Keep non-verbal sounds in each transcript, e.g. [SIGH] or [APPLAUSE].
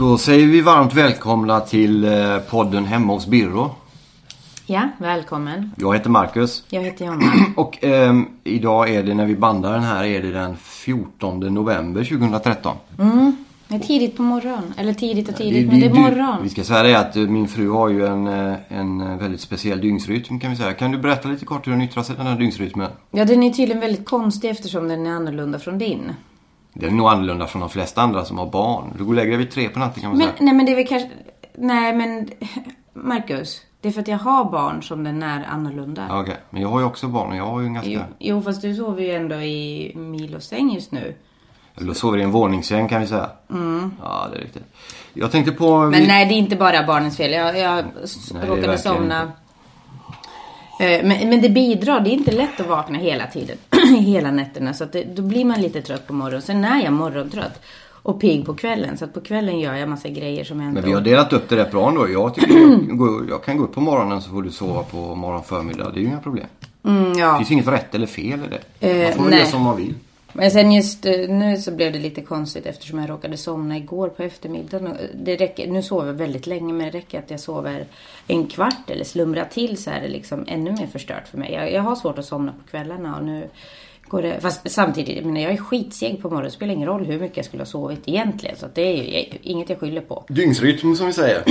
Då säger vi varmt välkomna till eh, podden Hemma hos Birro. Ja, välkommen. Jag heter Marcus. Jag heter Jonna. [CLEARS THROAT] Och ehm, idag är det, när vi bandar den här, är det den 14 november 2013. Det är tidigt på morgonen. Eller tidigt och tidigt, Det- men det är morgon. Vi ska säga det att eh, min fru har ju en, eh, en eh, väldigt speciell dygnsrytm kan vi säga. Kan du berätta lite kort hur den yttrar sig den här dygnsrytmen? Ja, den är tydligen väldigt konstig eftersom den är annorlunda från din. Den är nog annorlunda från de flesta andra som har barn. Du går och lägger dig vid tre på natten kan man Men, säga. nej men det är väl kanske... Nej men... [LAUGHS] Marcus, det är för att jag har barn som den är annorlunda. Okej, men jag har ju också barn och jag har ju en ganska... Jo, jo, fast du sover ju ändå i Milos säng just nu. Eller sover i en våningssäng kan vi säga. Ja, det är riktigt. Jag tänkte på... Men nej, det är inte bara barnens fel. Jag, jag Nej, det råkade somna. Eh, Men, men det bidrar. Det är inte lätt att vakna hela tiden. [CLEARS THROAT] hela nätterna. Så att det, då blir man lite trött på morgonen. Sen är jag morgontrött. Och pigg på kvällen. Så att på kvällen gör jag massa grejer som ändå... Men vi har delat upp det rätt bra ändå. Jag, tycker jag, jag kan gå upp på morgonen så får du sova på morgon förmiddag. Det är ju inga problem. Mm, Det ja. finns inget rätt eller fel i det. Eh, Man får väl nej. göra som man vill. Men sen just eh, nu så blev det lite konstigt eftersom jag råkade somna igår på eftermiddagen. Och Det räcker, nu sover jag väldigt länge men det räcker att jag sover en kvart eller slumrar till så är det liksom ännu mer förstört för mig. Jag, jag har svårt att somna på kvällarna och nu går det... Fast samtidigt, menar jag är skitseg på morgonen. Det spelar ingen roll hur mycket jag skulle ha sovit egentligen. Så det är ju inget jag skyller på. Dygnsrytm som vi säger.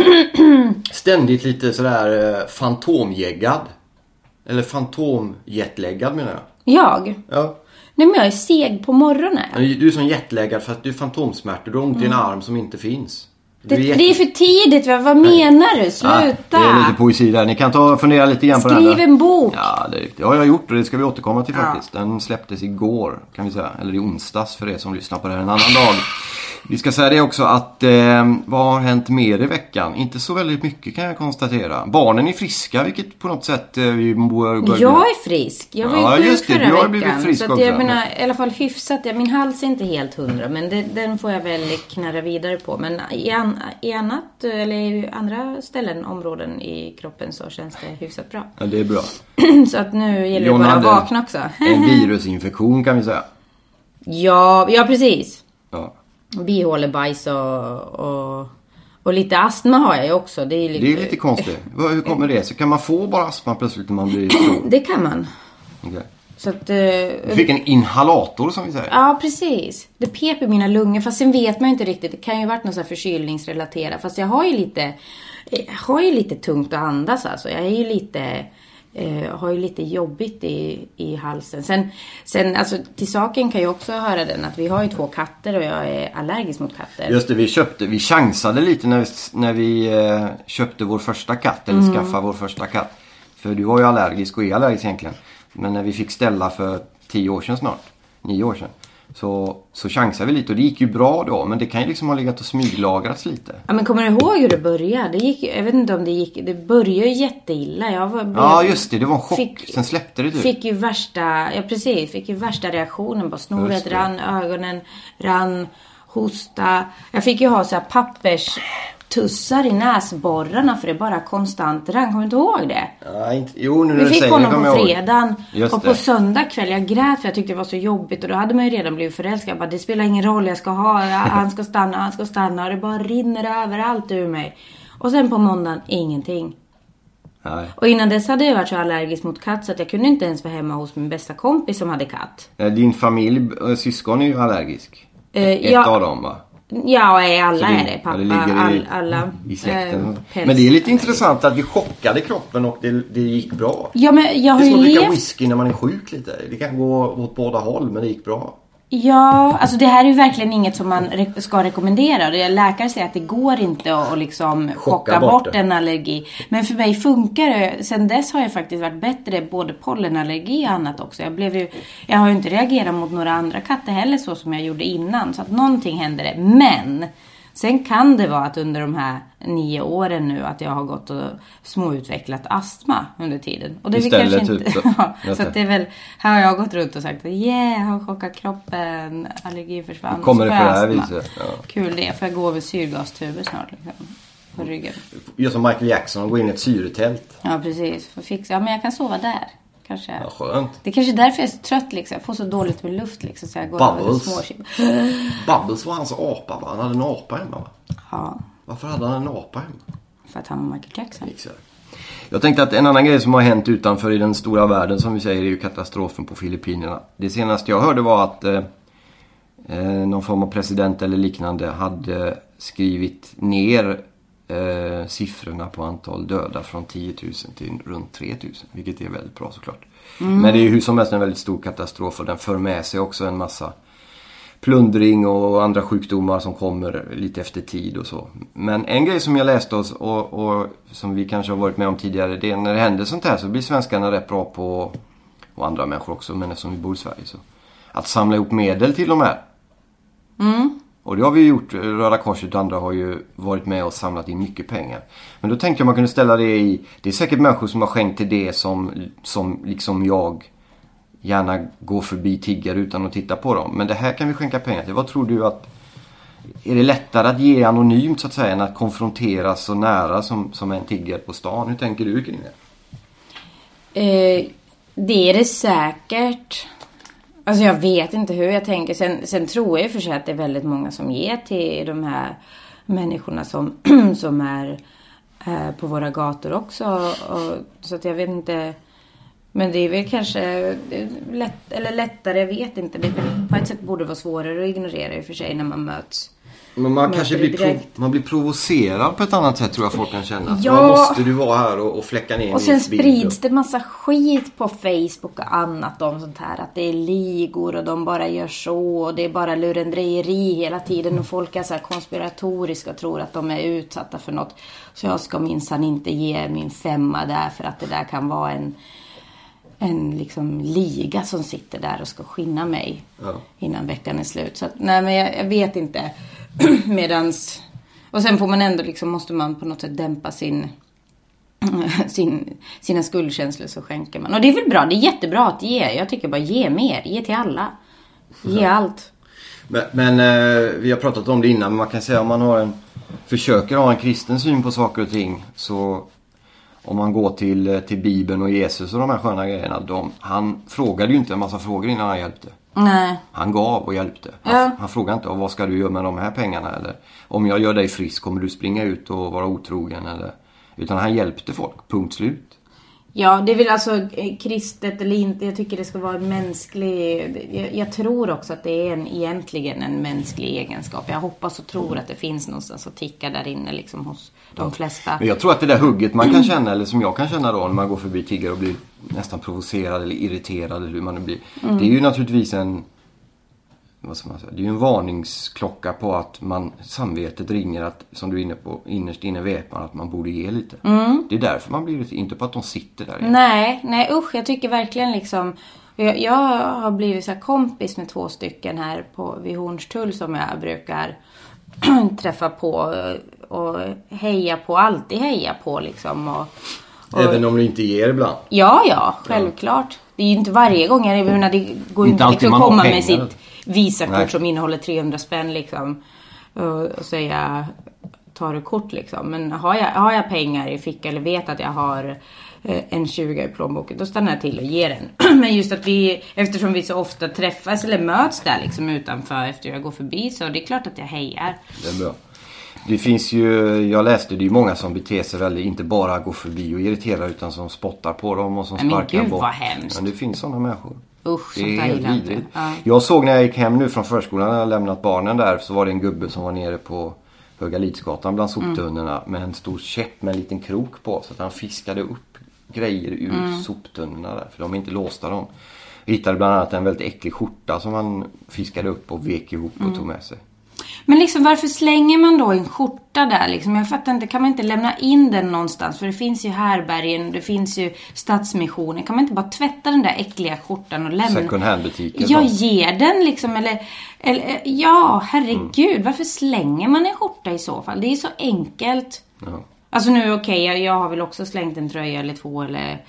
[CLEARS THROAT] Ständigt lite sådär eh, fantomjäggad. Eller fantomjetläggad menar jag. Jag? Ja. Nej men jag är seg på morgonen. Du är som jetläggad för att du är fantomsmärtor. Du har ont i en arm som inte finns. Du Det, är det är för tidigt. Vad, vad menar du? Sluta! det är lite poesi där. Ni kan ta och fundera lite grann på den Skriv en bok. Ja, det, det har jag gjort och det ska vi återkomma till faktiskt. Den släpptes igår kan vi säga. Eller i onsdags för er som lyssnar på det här en annan dag. Vi ska säga det också att eh, vad har hänt mer i veckan? Inte så väldigt mycket kan jag konstatera. Barnen är friska vilket på något sätt eh, vi bör... bör Jag är frisk. Jag var ju Ja, sjuk just det. förra Du har veckan. blivit frisk så att jag också. menar, i alla fall hyfsat. Ja, Min hals är inte helt hundra, men det, den får jag väl knarra vidare på. Men i, an, i annat, eller i andra ställen, områden i kroppen så känns det hyfsat bra. Ja, det är bra. [CLEARS THROAT] så att nu gäller det bara att vakna också. En [LAUGHS] virusinfektion kan vi säga. ja, ja, precis. Ja. Bihålebajs och, och, och lite astma har jag ju också. Det är, lite, Det är lite konstigt. Hur kommer det sig? Kan man få bara astma plötsligt när man blir [CLEARS THROAT] stor? Det kan man. Okej. Så att... eh, Du fick en inhalator som vi säger. Ja, precis. Det pep i mina lungor. Fast sen vet man ju inte riktigt. Det kan ju varit något så här förkylningsrelaterat. Fast jag har ju lite, jag har ju lite tungt att andas alltså. Jag är ju lite, eh, har ju lite jobbigt i, i halsen. Sen, sen alltså till saken kan jag också höra den att vi har ju två katter och jag är allergisk mot katter. Just det, vi köpte, vi chansade lite när vi, när vi eh, köpte vår första katt, eller skaffade vår första katt. För du var ju allergisk och är allergisk egentligen. Men när vi fick ställa för tio år sedan snart, nio år sedan. Så, så chansade vi lite och det gick ju bra då. Men det kan ju liksom ha legat och smyglagrats lite. Ja men kommer du ihåg hur det började? Det gick, jag vet inte om det gick, det började ju jätteilla. Jag var, Ja just det, det var en chock. Fick- Sen släppte det typ. Fick ju värsta, ja precis, fick ju värsta reaktionen. Bara snoret rann, ögonen rann, hosta. Jag fick ju ha så här papperstussar i näsborrarna för det bara konstant rann. Kommer du inte ihåg det? Ja, inte, jo, nu när Vi fick säger honom på jag fredagen Just och på det. söndag kväll, jag grät för jag tyckte det var så jobbigt och då hade man ju redan blivit förälskad. Jag bara, det spelar ingen roll, jag ska ha, [LAUGHS] han ska stanna, han ska stanna och det bara rinner överallt ur mig. Och sen på måndagen, ingenting. Nej. Och innan dess hade jag varit så allergisk mot katt så att jag kunde inte ens vara hemma hos min bästa kompis som hade katt. Din familj, eh, syskon är ju allergisk. Eh, Ett ja. av dem va? Ja, är alla det- är det. Pappa, det all, alla. I släkten. päls- men det är lite intressant att vi chockade kroppen och det, det gick bra. Ja, men jag Det har är ju som att dricka levt... whisky när man är sjuk lite. Det kan gå åt båda håll men det gick bra. Ja, alltså det här är ju verkligen inget som man re- ska rekommendera. Läkare säger att det går inte att liksom chocka bort bort, det. en allergi. Men för mig funkar det. Sen dess har jag faktiskt varit bättre, både pollenallergi och annat också. Jag, blev ju, jag har ju inte reagerat mot några andra katter heller så som jag gjorde innan. Så att någonting hände det. Men sen kan det vara att under de här nio åren nu att jag har gått och småutvecklat astma under tiden. Och det Istället kanske inte... typ så. [LAUGHS] ja, så det. att det är väl, här har jag gått runt och sagt yeah, jag har chockat kroppen, allergi försvann. Kommer det på det jag här astma. viset? Ja. Kul det, får jag gå över syrgastuber snart liksom. På ryggen. Gör som Michael Jackson och gå in i ett syretält. Ja precis, får fixa. Ja men jag kan sova där. Kanske. Ja, skönt. Det är kanske är därför jag är så trött liksom. Jag får så dåligt med luft liksom. Så jag går Bubbles. små [GASPS] Bubbles var hans apa va? Han hade en apa hemma va? Ja, Varför hade han en apa hemma? för att han var Michael Jackson. Exakt. Jag tänkte att en annan grej som har hänt utanför i den stora världen som vi säger är ju katastrofen på Filippinerna. Det senaste jag hörde var att eh, eh, någon form av president eller liknande hade skrivit ner eh, siffrorna på antal döda från 10 000 till runt 3 000. Vilket är väldigt bra såklart. Men det är ju hur som helst en väldigt stor katastrof och den för med sig också en massa plundring och andra sjukdomar som kommer lite efter tid och så. Men en grej som jag läste oss och, och som vi kanske har varit med om tidigare det är när det händer sånt här så blir svenskarna rätt bra på, och andra människor också men eftersom vi bor i Sverige så, att samla ihop medel till de här. Och det har vi gjort. Röda Korset och andra har ju varit med och samlat in mycket pengar. Men då tänkte jag man kunde ställa det i... Det är säkert människor som har skänkt till det som, som liksom jag gärna går förbi tiggare utan att titta på dem. Men det här kan vi skänka pengar till. Vad tror du att... Är det lättare att ge anonymt så att säga än att konfrontera så nära som, som en tiggare på stan? Hur tänker du kring det? Eh, det är det säkert. Alltså jag vet inte hur jag tänker. Sen, sen tror jag i och för sig att det är väldigt många som ger till de här människorna som, [CLEARS THROAT] som är eh, på våra gator också. Och, så att jag vet inte. Men det är väl kanske eh, lätt, eller lättare, jag vet inte. Det på ett sätt borde det vara svårare att ignorera i och för sig när man möts. Men man kanske blir, prov, man blir provocerad på ett annat sätt tror jag folk kan känna. Ja. Måste du vara här och, och fläcka ner Och sen sprids det massa skit på Facebook och annat om sånt här. Att det är ligor och de bara gör så och det är bara lurendrejeri hela tiden. Och folk är så här konspiratoriska och tror att de är utsatta för något. Så jag ska minsann inte ge min femma där för att det där kan vara en, en liksom liga som sitter där och ska skinna mig Ja. innan veckan är slut. Så att, nej men jag, jag vet inte. [CLEARS THROAT] Medans... Och sen får man ändå liksom, måste man på något sätt dämpa sin [CLEARS THROAT] sin, sina skuldkänslor så skänker man. Och det är väl bra, det är jättebra att ge. Jag tycker bara ge mer, ge till alla. Ge allt. Men, men eh, vi har pratat om det innan, men man kan säga om man har en, försöker ha en kristen syn på saker och ting så om man går till, eh, till Bibeln och Jesus och de här sköna grejerna. De, han frågade ju inte en massa frågor innan han hjälpte. Nej. Han gav och hjälpte. Han, Ja. han frågade inte vad ska du göra med de här pengarna eller om jag gör dig frisk kommer du springa ut och vara otrogen eller utan han hjälpte folk, punkt slut. Ja, det är väl alltså eh, kristet eller inte. Jag tycker det ska vara en mänsklig... Jag, jag tror också att det är en, egentligen en mänsklig egenskap. Jag hoppas och tror att det finns någonstans att ticka där inne liksom hos de flesta. Men jag tror att det där hugget man kan känna, eller som jag kan känna då när man går förbi tiggare och blir nästan provocerad eller irriterad eller hur man nu blir. Det är ju naturligtvis en vad ska man säga, det är ju en varningsklocka på att man, samvetet ringer att, som du är inne på, innerst inne vet man att man borde ge lite. Det är därför man blir inte på att de sitter där. inne. Nej, nej usch. Jag tycker verkligen liksom... Jag, jag har blivit så här kompis med två stycken här på, vid Hornstull som jag brukar [CLEARS THROAT] träffa på och heja på. Alltid heja på liksom. Och, och, Även om du inte ger ibland. Ja, ja, självklart. Det är ju inte varje gång. Jag menar, det går ju Inte inte alltid liksom man komma med sitt Visakort Nej. som innehåller 300 spänn liksom. Och, säga, tar du kort liksom. Men har jag, har jag pengar i fickan eller vet att jag har eh, en 20 i plånboken, då stannar jag till och ger den. [CLEARS THROAT] Men just att vi, eftersom vi så ofta träffas eller möts där liksom utanför efter jag går förbi så det är klart att jag hejar. Det är bra. Det finns ju, jag läste, det är ju många som beter sig väldigt, inte bara går förbi och irriterar utan som spottar på dem och som Nej, men sparkar gud, bort. vad hemskt. Men det finns sådana människor. Usch, Det sånt är där gillar jag inte. Ja. Jag såg när jag gick hem nu från förskolan när jag lämnat barnen där så var det en gubbe som var nere på Höga Lidsgatan bland soptunnorna med en stor käpp med en liten krok på så att han fiskade upp grejer ur Mm. soptunnorna där för de är inte låsta de. Hittade bland annat en väldigt äcklig skjorta som han fiskade upp och vek ihop och tog med sig. Men liksom varför slänger man då en skjorta där liksom? Jag fattar inte, kan man inte lämna in den någonstans? För det finns ju härbergen, det finns ju Stadsmissionen. Kan man inte bara tvätta den där äckliga skjortan och lämna? Second hand-butiken. Ja, ge den liksom eller, eller ja, herregud. Varför slänger man en skjorta i så fall? Det är så enkelt. Ja. Alltså nu okej, jag, jag har väl också slängt en tröja eller två eller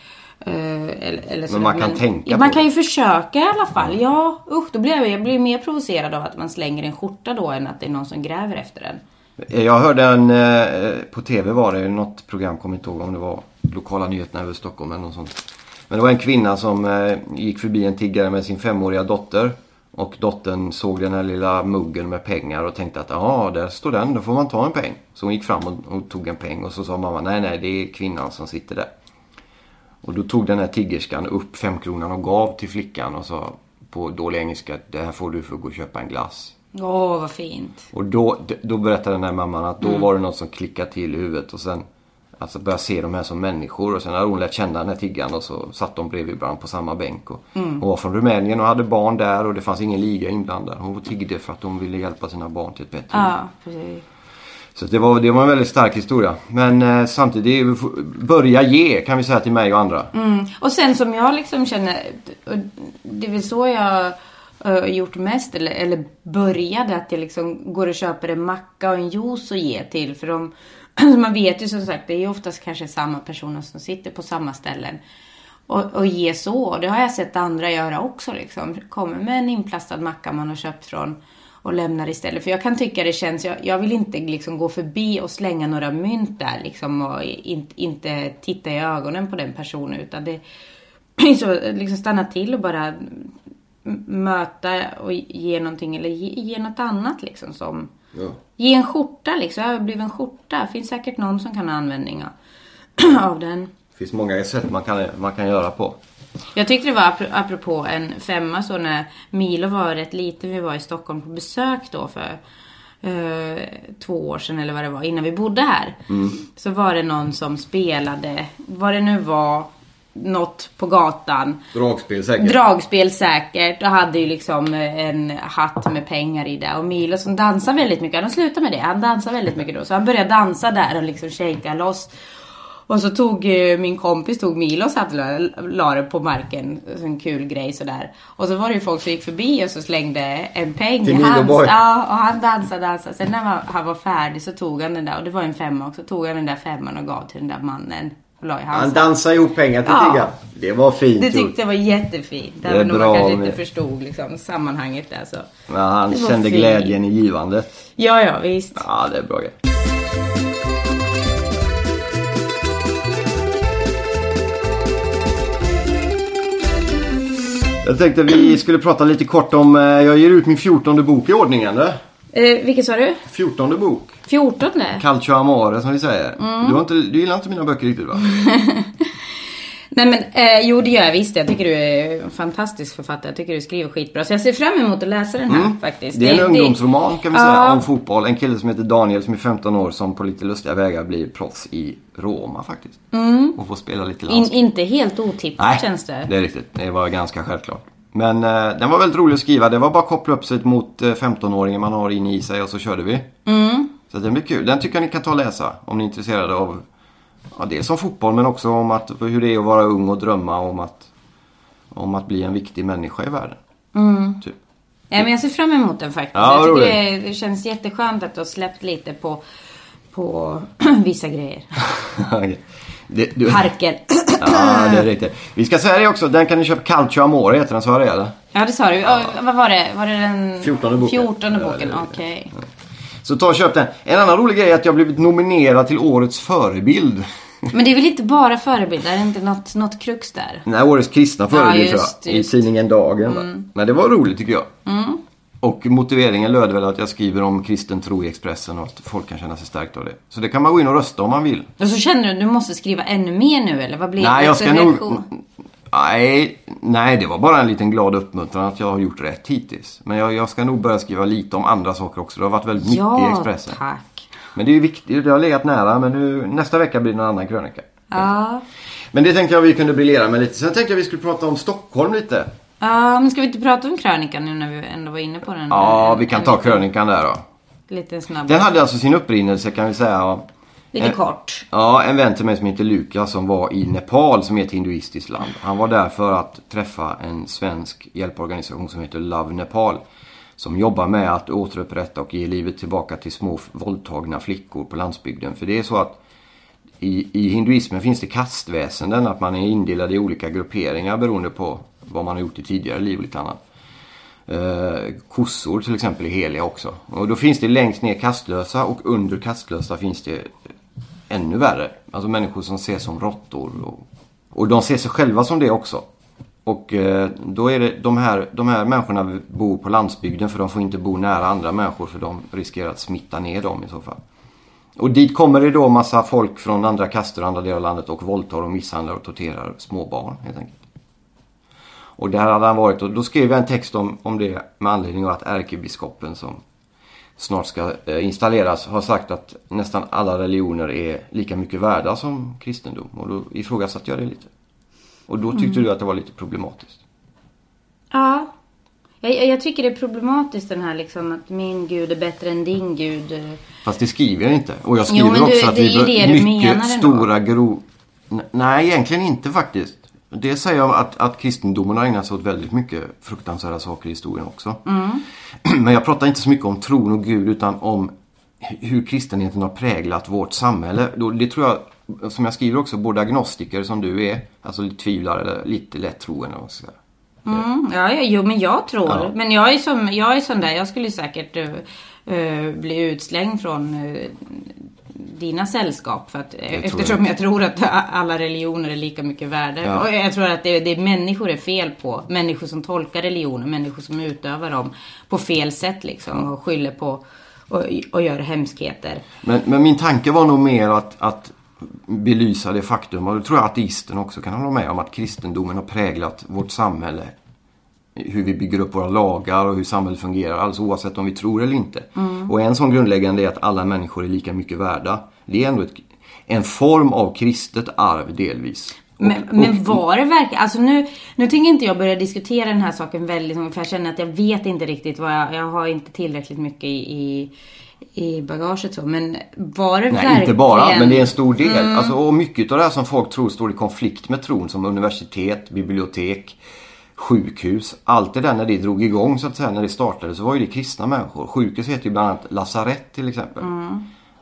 eller, eller sådär. man kan tänka Man på kan det. ju försöka i alla fall. Ja, usch, då blir jag, jag blir mer provocerad av att man slänger en skjorta då än att det är någon som gräver efter den. Jag hörde en, eh, på TV var det något program, kommer inte ihåg om det var lokala nyheterna över Stockholm eller något sånt. Men det var en kvinna som eh, gick förbi en tiggare med sin femåriga dotter. Och dottern såg den här lilla muggen med pengar och tänkte att ja, där står den, då får man ta en peng. Så hon gick fram och, och tog en peng och så sa mamma, nej nej det är kvinnan som sitter där. Och då tog den här tiggerskan upp femkronan och gav till flickan och sa på dålig engelska, det här får du för att gå och köpa en glass. Åh, vad fint. Och då, då berättade den här mamman att då var det något som klickade till i huvudet och sen Alltså börja se de här som människor och sen hade hon lärt känna den här tiggaren och så satt de bredvid varandra på samma bänk. Och Hon var från Rumänien och hade barn där och det fanns ingen liga inblandad. Hon tiggde för att hon ville hjälpa sina barn till ett bättre liv. Ja. Så det var, det var en väldigt stark historia. Men eh, samtidigt, börja ge kan vi säga till mig och andra. Mm. Och sen som jag liksom känner, det är väl så jag har gjort mest, eller, eller började, att jag liksom går och köper en macka och en juice och ger till. För de, [CLEARS THROAT] man vet ju som sagt, det är ju oftast kanske samma personer som sitter på samma ställen. Och, och ge så. Och det har jag sett andra göra också liksom. Kommer med en inplastad macka man har köpt från och lämnar istället. För jag kan tycka det känns, jag, jag vill inte liksom gå förbi och slänga några mynt där liksom och in, inte titta i ögonen på den personen utan det [CLEARS THROAT] så liksom stanna till och bara möta och ge någonting eller ge, ge något annat liksom som Ja. Ge en skjorta liksom, överbliven skjorta. Finns säkert någon som kan ha användning av- [CLEARS THROAT] av den. Det finns många sätt man kan, man kan göra på. Jag tyckte det var apro- apropå en femma så när Milo var rätt liten. Vi var i Stockholm på besök då för eh, två år sedan eller vad det var innan vi bodde här. Så var det någon som spelade, vad det nu var, något på gatan. Dragspel säkert. Dragspel säkert och hade ju liksom eh, en hatt med pengar i det. Och Milo som dansar väldigt mycket, han har slutat med det. Han dansar väldigt mycket då. Så han började dansa där och liksom shakea loss. Och så tog eh, min kompis tog Milo och la det på marken. Så En kul grej sådär. Och så var det ju folk som gick förbi och så slängde en peng Till i hans. Ja, och han dansade, dansade. Sen när han var- färdig så tog han den där, och det var en femma också, tog han den där femman och gav till den där mannen. Han dansade ihop pengar till Ja. Det var fint det tyckte jag var jättefint. Även om man kanske inte med- förstod liksom, sammanhanget där så. Men han kände fint. glädjen i givandet. Ja, ja visst. Ja, det är bra grej. Jag tänkte vi skulle prata lite kort om, eh, jag ger ut min fjortonde bok i ordning eller? Eh, vilket sa du? Fjortonde bok. 14? Calcio Amore som vi säger. Mm. Du, har inte, du gillar inte mina böcker riktigt va? [LAUGHS] Nej men eh, jo det gör jag visst. Jag tycker du är en fantastisk författare. Jag tycker du skriver skitbra. Så jag ser fram emot att läsa den här faktiskt. Mm. Det är en ungdomsroman kan vi säga Ja. om fotboll. En kille som heter Daniel som är 15 år som på lite lustiga vägar blir proffs i Roma faktiskt. Och får spela lite In, landslag. inte helt otippat Nej, känns det. det är riktigt. Det var ganska självklart. Men eh, den var väldigt rolig att skriva. Det var bara att koppla upp sig mot eh, 15-åringen man har inne i sig och så körde vi. Mm. Så den blir kul. Den tycker jag ni kan ta och läsa om ni är intresserade av ja, dels om fotboll men också om att, hur det är att vara ung och drömma om att, om att bli en viktig människa i världen. Typ. Ja, men jag ser fram emot den faktiskt. Ja, jag tycker det, det känns jätteskönt att du har släppt lite på, på [CLEARS THROAT] vissa grejer. [LAUGHS] det, du, Harkel. [CLEARS THROAT] ja, det är riktigt. Vi ska säga det också. Den kan ni köpa. Calcio Amore heter den, sa jag det eller? Ja, det sa du. Ja. vad var det? Var det den 14:e boken. 14 Ja, boken, det är det. Så ta och köp den. En annan rolig grej är att jag blivit nominerad till Årets förebild. Men det är väl inte bara förebilder? Är det inte något, något krux där? Nej, Årets kristna förebild tror just, jag. I just. Mm. tidningen Dagen. va? Men det var roligt tycker jag. Och motiveringen löd väl att jag skriver om kristen tro i Expressen och att folk kan känna sig stärkta av det. Så det kan man gå in och rösta om man vill. Och så känner du att du måste skriva ännu mer nu eller vad blir Nej, det jag ska nog... Nej, nej, det var bara en liten glad uppmuntran att jag har gjort rätt hittills. Men jag, jag ska nog börja skriva lite om andra saker också. Det har varit väldigt mycket i Ja, Expressen. tack. Men det är ju viktigt, det har legat nära. Men nu, nästa vecka blir det en annan krönika. Ja. Men det tänkte jag vi kunde briljera med lite. Sen tänkte jag vi skulle prata om Stockholm lite. Ja, men ska vi inte prata om krönikan nu när vi ändå var inne på den? Ja, vi kan ta krönikan där då. Lite snabb. Den hade alltså sin upprinnelse kan vi säga. Lite Eh, kort. Ja, en vän till mig som heter Lukas som var i Nepal som är ett hinduistiskt land. Han var där för att träffa en svensk hjälporganisation som heter Love Nepal. Som jobbar med att återupprätta och ge livet tillbaka till små våldtagna flickor på landsbygden. För det är så att i, i hinduismen finns det kastväsenden, att man är indelad i olika grupperingar beroende på vad man har gjort i tidigare liv och lite annat. Eh, kossor till exempel är heliga också. Och då finns det längst ner kastlösa och under kastlösa finns det ännu värre. Alltså människor som ses som råttor. Och, och de ser sig själva som det också. Och eh, då är det de här, de här människorna bor på landsbygden för de får inte bo nära andra människor för de riskerar att smitta ner dem i så fall. Och dit kommer det då massa folk från andra kaster och andra delar av landet och våldtar och misshandlar och torterar småbarn. helt enkelt. Och där hade han varit och då skrev jag en text om, om det med anledning av att ärkebiskopen som snart ska eh, installeras har sagt att nästan alla religioner är lika mycket värda som kristendom. Och då ifrågasatte jag det lite. Och då tyckte du att det var lite problematiskt. Ja. Jag, jag tycker det är problematiskt den här liksom att min gud är bättre än din gud. Fast det skriver jag inte. Och jag Jo, skriver du- också att det är vi bör- du mycket stora grov... Nej, egentligen inte faktiskt. Det säger jag att, att kristendomen har ägnat sig åt väldigt mycket fruktansvärda saker i historien också. Mm. [CLEARS THROAT] Men jag pratar inte så mycket om tron och Gud utan om hur kristenheten har präglat vårt samhälle. Det tror jag, som jag skriver också, både agnostiker som du är, alltså lite tvivlare eller lite lätt troende. Mm, ja, ja, jo, men jag tror. Ja. Men jag är, som, jag är sån där, jag skulle säkert eh, bli utslängd från eh, dina sällskap. För att, eh, tror eftersom jag jag, tror att alla religioner är lika mycket värda. Ja. Och jag tror att det, det är människor är fel på. Människor som tolkar religioner, människor som utövar dem på fel sätt liksom. Och skyller på och, och gör hemskheter. Men, men min tanke var nog mer att, att belysa det faktum, och det tror jag ateisten också kan hålla med om, att kristendomen har präglat vårt samhälle. Hur vi bygger upp våra lagar och hur samhället fungerar, alltså oavsett om vi tror eller inte. Och en sån grundläggande är att alla människor är lika mycket värda. Det är ändå ett, en form av kristet arv delvis. Och- Men, och- men var det verkligen, alltså nu, nu tänker inte jag börja diskutera den här saken väldigt mycket för jag känner att jag vet inte riktigt vad jag, jag har inte tillräckligt mycket i, i, i bagaget så. Men var det Nej, verkligen... inte bara, men det är en stor del. Alltså, och mycket av det här som folk tror står i konflikt med tron, som universitet, bibliotek, sjukhus. Allt det där när det drog igång, så att säga, när det startade, så var ju det kristna människor. Sjukhus heter ju bland annat lasarett till exempel.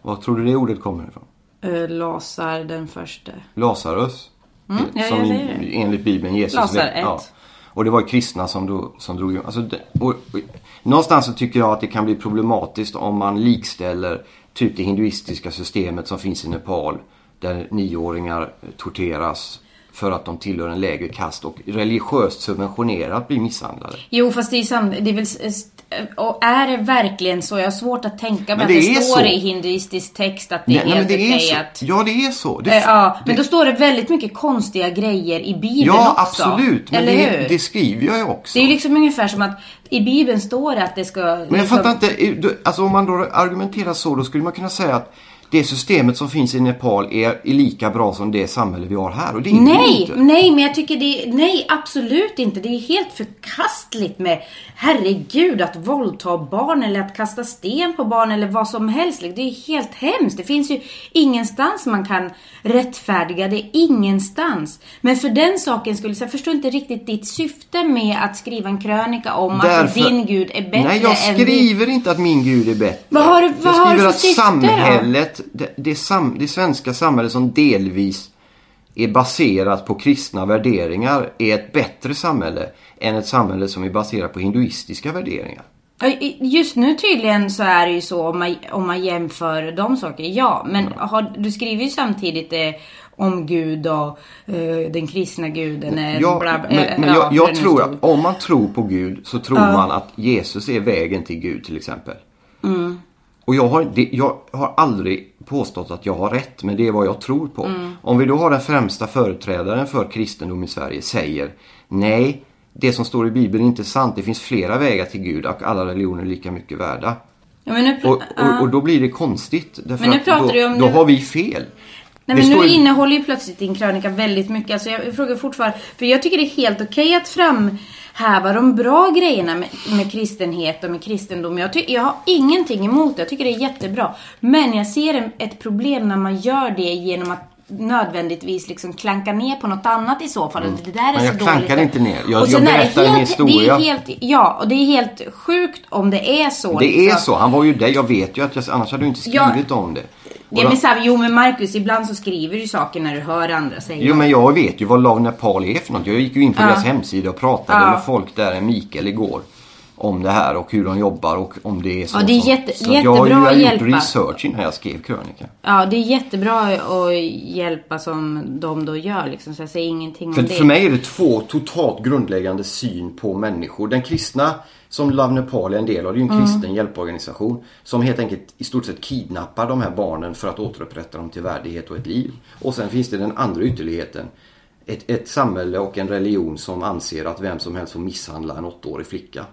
Vad tror du det ordet kommer ifrån? Uh, Lasar den första. Lazarus. Mm, ja, som i- säger det. enligt Bibeln Jesus Lasaret. Och det var kristna som, då, som drog igång. Alltså, det, och, och, någonstans så tycker jag att det kan bli problematiskt om man likställer typ det hinduistiska systemet som finns i Nepal. Där nioåringar torteras för att de tillhör en lägre kast och religiöst subventionerat blir misshandlade. Jo fast det är, sam, det är väl... Och är det verkligen så? Jag har svårt att tänka mig att det, står så. i hinduistisk text att det är Nej, helt är okej så. att... Ja, det är så. Det, Eh, Ja, men det, då står det väldigt mycket konstiga grejer i Bibeln Ja, också. absolut. Men Eller det, det skriver jag ju också. Det är ju liksom ungefär som att i Bibeln står det att det ska... Men jag liksom, fattar inte, eh, alltså om man då argumenterar så, då skulle man kunna säga att det systemet som finns i Nepal är, är lika bra som det samhälle vi har här. Och det är Nej, inte. nej, men jag tycker det Nej, absolut inte. Det är helt förkastligt med herregud att våldta barn eller att kasta sten på barn eller vad som helst. Det är helt hemskt. Det finns ju ingenstans man kan rättfärdiga det. Ingenstans. Men för den saken skulle jag förstår inte riktigt ditt syfte med att skriva en krönika om att Därför- din gud är bättre Nej, jag än skriver inte att min gud är bättre. Vad har vad jag har skriver för att syfte då? Det, det, sam, det svenska samhället som delvis är baserat på kristna värderingar är ett bättre samhälle än ett samhälle som är baserat på hinduistiska värderingar. Just nu tydligen så är det ju så om man, om man jämför de sakerna, ja. Men har, du skriver ju samtidigt eh, om Gud och eh, den kristna guden. Eh, Ja, bla, men, eh, men ja, jag, jag tror att om man tror på Gud så tror man att Jesus är vägen till Gud till exempel. Mm. Och jag har, det, jag har aldrig påstått att jag har rätt, men det är vad jag tror på. Mm. Om vi då har den främsta företrädaren för kristendom i Sverige säger nej, det som står i Bibeln är inte sant. Det finns flera vägar till Gud och alla religioner är lika mycket värda. Ja, Och, och, och då blir det konstigt. Därför Men nu att pratar då, du om då nu- har vi fel. Nej men nu i- innehåller ju plötsligt din krönika väldigt mycket. Alltså jag frågar fortfarande, för jag tycker det är helt okej att häva de bra grejerna med, med kristenhet och med kristendom. Jag, jag har ingenting emot det. Jag tycker det är jättebra. Men jag ser en, ett problem när man gör det genom att nödvändigtvis liksom klanka ner på något annat i så fall. Mm. Det där är Men jag så klankar dåligt. inte ner. Jag- Och jag är berättar en helt- historia. Det är helt, ja, och det är helt sjukt om det är så. Det är liksom. så. Han var ju det. Jag vet ju att jag, annars hade du inte skrivit om det. Ja, då- men så här, jo men Marcus, ibland så skriver du saker när du hör andra säga. Jo men jag vet ju vad Love Nepal är för något. Jag gick ju in på Ja. deras hemsida och pratade Ja. med folk där, Mikael igår. Om det här och hur de jobbar och om det är så. Ja, det är jätte- så jag jättebra har ju att gjort research innan jag skrev krönikan. Ja, det är jättebra att hjälpa som de då gör liksom. Så jag säger ingenting För, om det. för mig är det två totalt grundläggande syn på människor. Den kristna som Love Nepal är en del av, det är ju en Mm. kristen hjälporganisation. Som helt enkelt i stort sett kidnappar de här barnen för att återupprätta dem till värdighet och ett liv. Och sen finns det den andra ytterligheten. Ett, ett samhälle och en religion som anser att vem som helst får misshandla en åttaårig flicka.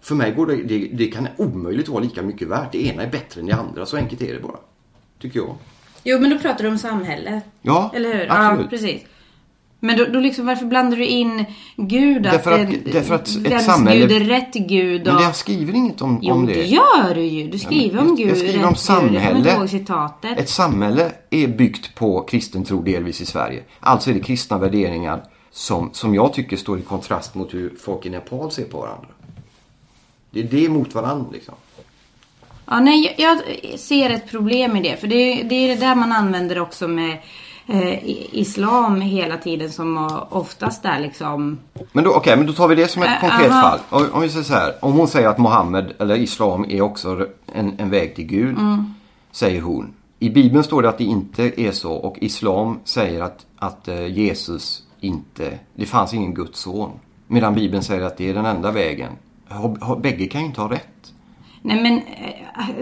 För mig går det, det, det kan omöjligt vara lika mycket värt. Det ena är bättre än det andra, så enkelt är det bara. Tycker jag. Jo, men då pratar du om samhället. Ja, Eller hur? absolut. Ja, precis. Men då, då liksom, varför blandar du in Gud? Därför att- det- därför att ett vems samhälle- Gud är rätt Gud? Och... Men jag skriver inget om, Jo, om det det. gör du ju. Du skriver om Jag- Gud. Jag skriver om Gud. Samhälle. citatet. Ett samhälle är byggt på kristen tro delvis i Sverige. Alltså är det kristna värderingar som, som jag tycker står i kontrast mot hur folk i Nepal ser på varandra. Det är det mot varandra liksom. Ja, nej, jag, jag ser ett problem i det. För det, det är det där man använder också med islam hela tiden som eh, oftast är liksom... Men då, okej, men då tar vi det som ett Äh, konkret aha. fall. Om, om vi säger så här. Om hon säger att Mohammed eller Islam är också en, en väg till Gud. Mm. Säger hon. I Bibeln står det att det inte är så och Islam säger att, att eh, Jesus inte, det fanns ingen Guds son. Medan Bibeln säger att det är den enda vägen. Bägge kan ju inte ha rätt. Nej men...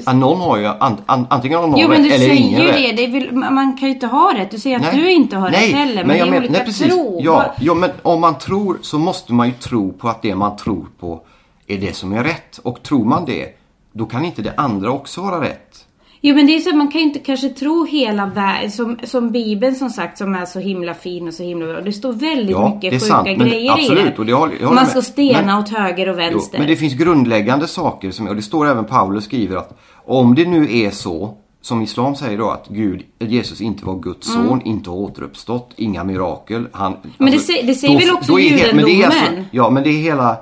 Ja, någon har ju, an, an, antingen har någon Jo men rätt du eller säger ingen ju rätt. det. det väl, man kan ju inte ha rätt. Du säger att Nej. du inte har nej, rätt heller. Men, men jag det är men, olika nej, precis. tro. Ja, ja, men om man tror så måste man ju tro på att det man tror på är det som är rätt. Och tror man det, då kan inte det andra också vara rätt. Jo men det är så att man kan ju inte kanske tro hela världen. Som, som Bibeln som sagt som är så himla fin och så himla bra. Det står väldigt Ja, mycket sjuka sant, grejer absolut, i det. och det håller- jag håller man med. ska stena Men- åt höger och Jo, vänster. men det finns grundläggande saker, som, och det står även Paulus skriver att om det nu är så, som Islam säger då, att Gud, Jesus inte var Guds son, inte har återuppstått, inga mirakel. Han, Mm. Men det sä- det säger väl också alltså- judendomen? Ja, men det är hela...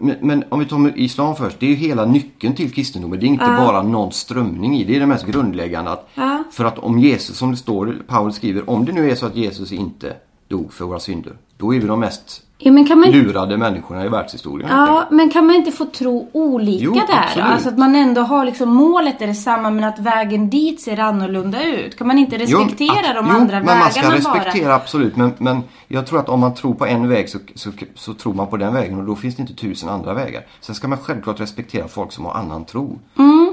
Men, men om vi tar med Islam först, det är ju hela nyckeln till kristendomen. Det är inte bara någon strömning i, det är det mest grundläggande. Att, Ja. För att om Jesus, som det står, Paulus skriver, om det nu är så att Jesus inte dog för våra synder, då är vi de mest ja, men man, lurade människorna i världshistorien. ja, men kan man inte få tro olika Jo, där? absolut. Alltså att man ändå har liksom målet är detsamma men att vägen dit ser annorlunda ut. Kan man inte respektera Jo, de jo, andra men vägarna man ska bara? respektera absolut. Men, men jag tror att om man tror på en väg så, så, så tror man på den vägen och då finns det inte tusen andra vägar. Sen ska man självklart respektera folk som har annan tro.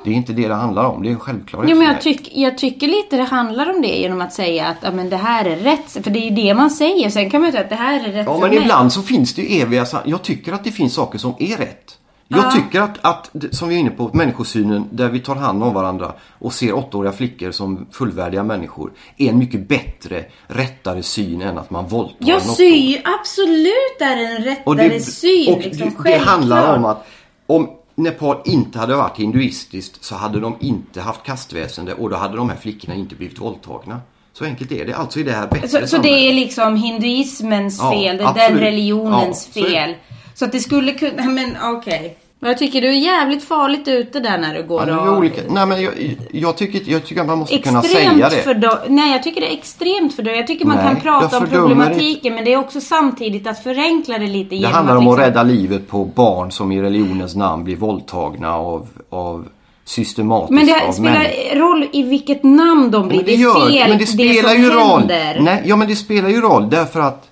Det är inte det det handlar om. Det är en självklarhet Jo, men jag, tyck, jag tycker lite det handlar om det genom att säga att ja, men det här är rätt. För det är ju det man säger. Sen kan man ju säga att det här är rätt Ja, för men mig. ibland så finns det ju eviga Jag tycker att det finns saker som är rätt. Jag tycker att, att, som vi är inne på, människosynen där vi tar hand om varandra och ser åttaåriga flickor som fullvärdiga människor är en mycket bättre, rättare syn än att man våldtar Jag syr absolut är en rättare Och det, syn. och liksom, det, det handlar om att om Nepal inte hade varit hinduistiskt så hade de inte haft kastväsende och då hade de här flickorna inte blivit våldtagna. Så enkelt är det. Alltså är det här bättre Så, så det är liksom hinduismens Ja, fel, det är den religionens Ja, det. fel. Så att det skulle kunna, men okej. Men jag tycker du är jävligt farligt ute där när du går Ja, det är och... olika. Nej, men jag, jag, tycker, jag tycker att man måste kunna Extremt säga det. för då, Nej, jag tycker det är extremt för då. Jag tycker man Nej, kan prata om problematiken men det är också samtidigt att förenkla det lite Det handlar att om att liksom- rädda livet på barn som i religionens namn blir våldtagna av, av systematiskt Men det spelar roll i vilket namn de blir. Men det, är fel, men det spelar som ju roll. händer. Nej, ja men det spelar ju roll därför att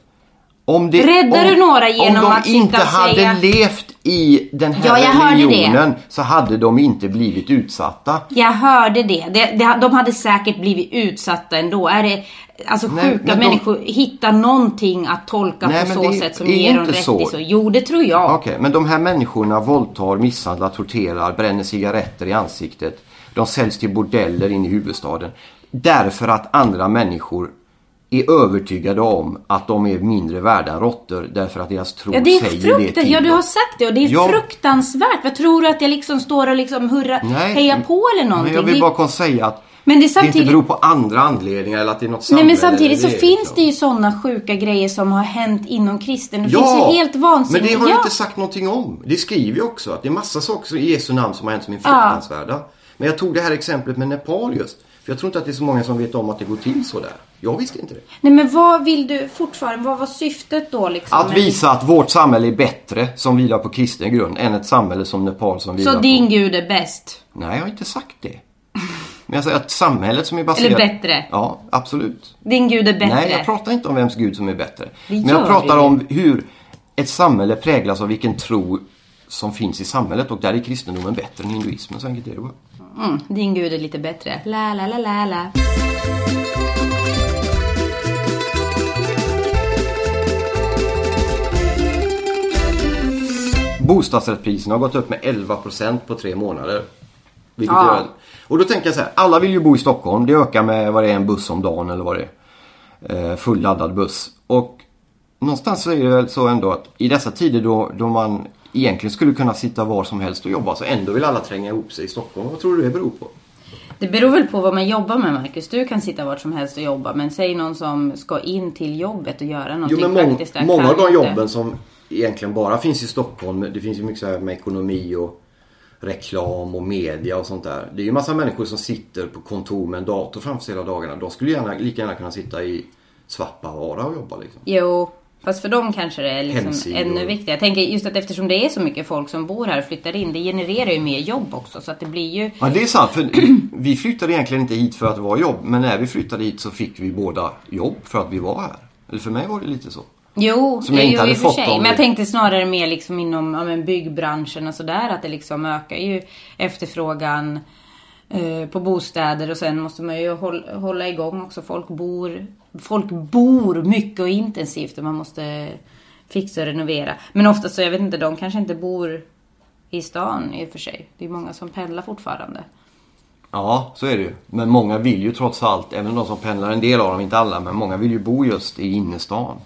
om det, Räddar om, du några genom om de inte hade säga- levt i den här Ja, religionen så hade de inte blivit utsatta. Jag hörde det. det, det de hade säkert blivit utsatta ändå. Är det, alltså Nej, sjuka de- människor hittar någonting att tolka Nej, på så det sätt som ger dem rätt så. i så. Jo, det tror jag. Okej, men de här människorna våldtar, misshandlar, torterar, bränner cigaretter i ansiktet. De säljs till bordeller in i huvudstaden. Därför att andra människor är övertygade om att de är mindre värda råttor därför att deras tro Ja, det är säger det till Ja, du har sagt det och det är Ja. fruktansvärt. Vad tror du att jag liksom står och liksom hurra, hejar på eller någonting? Men jag vill Det- bara säga att Men det är det samtidigt- inte beror på andra anledningar eller att det är något Nej samhälle. men samtidigt så eller finns liksom. det ju sådana sjuka grejer som har hänt inom kristen. Det Ja, finns ju helt vansinnigt. men det har ja. jag inte sagt någonting om. Det skriver jag också. Att det är massa saker i Jesu namn som har hänt som är fruktansvärda. Men jag tog det här exemplet med Nepal just. För jag tror inte att det är så många som vet om att det går till så där. Jag visste inte det. Nej men vad vill du fortfarande, vad var syftet då liksom? Att visa att vårt samhälle är bättre som vilar på kristen grund än ett samhälle som Nepal som vilar Så på... din gud är bäst? Nej, jag har inte sagt det. Men jag säger att samhället som är baserat... Eller bättre? Ja, absolut. Din gud är bättre? Nej, jag pratar inte om vems gud som är bättre. Det Men jag pratar om hur ett samhälle präglas av vilken tro som finns i samhället och där är kristendomen bättre än hinduismen. Så enkelt är det bara. Mm, din gud är lite bättre. La, la, la, la, la. Bostadsrättspriserna har gått upp med 11% på tre månader. Vilket Ja. gör, och då tänker jag så här, alla vill ju bo i Stockholm. Det ökar med vad det är en buss om dagen eller vad det är. Eh, fulladdad buss. Och någonstans så är det väl så ändå att i dessa tider då, då man egentligen skulle kunna sitta var som helst och jobba så ändå vill alla tränga ihop sig i Stockholm. Vad tror du det beror på? Det beror väl på vad man jobbar med Marcus. Du kan sitta vart som helst och jobba. Men säg någon som ska in till jobbet och göra Jo någonting men mång, praktiskt. där många av de inte. jobben som egentligen bara finns i Stockholm. Det finns ju mycket så här med ekonomi och reklam och media och sånt där. Det är ju massa människor som sitter på kontor med en dator framför sig hela dagarna. De skulle gärna, lika gärna kunna sitta i Svappavaara och jobba liksom. Jo, fast för dem kanske det är liksom Hemsidor. ännu viktigare. Jag tänker just att eftersom det är så mycket folk som bor här och flyttar in. Det genererar ju mer jobb också. Så att det blir ju... Ja det är sant för vi flyttade egentligen inte hit för att vara jobb. Men när vi flyttade hit så fick vi båda jobb för att vi var här. Eller för mig var det lite så. Jo, Som jag jo, inte hade i och för sig. Men jag tänkte snarare mer liksom inom ja, byggbranschen och sådär. Att det liksom ökar ju efterfrågan på bostäder och sen måste man ju håll, hålla igång också. Folk bor, folk bor mycket och intensivt och man måste fixa och renovera. Men ofta så, jag vet inte, de kanske inte bor i stan i och för sig. Det är många som pendlar fortfarande. Ja, så är det ju. Men många vill ju trots allt, även de som pendlar, en del av dem, inte alla, men många vill ju bo just i innerstan.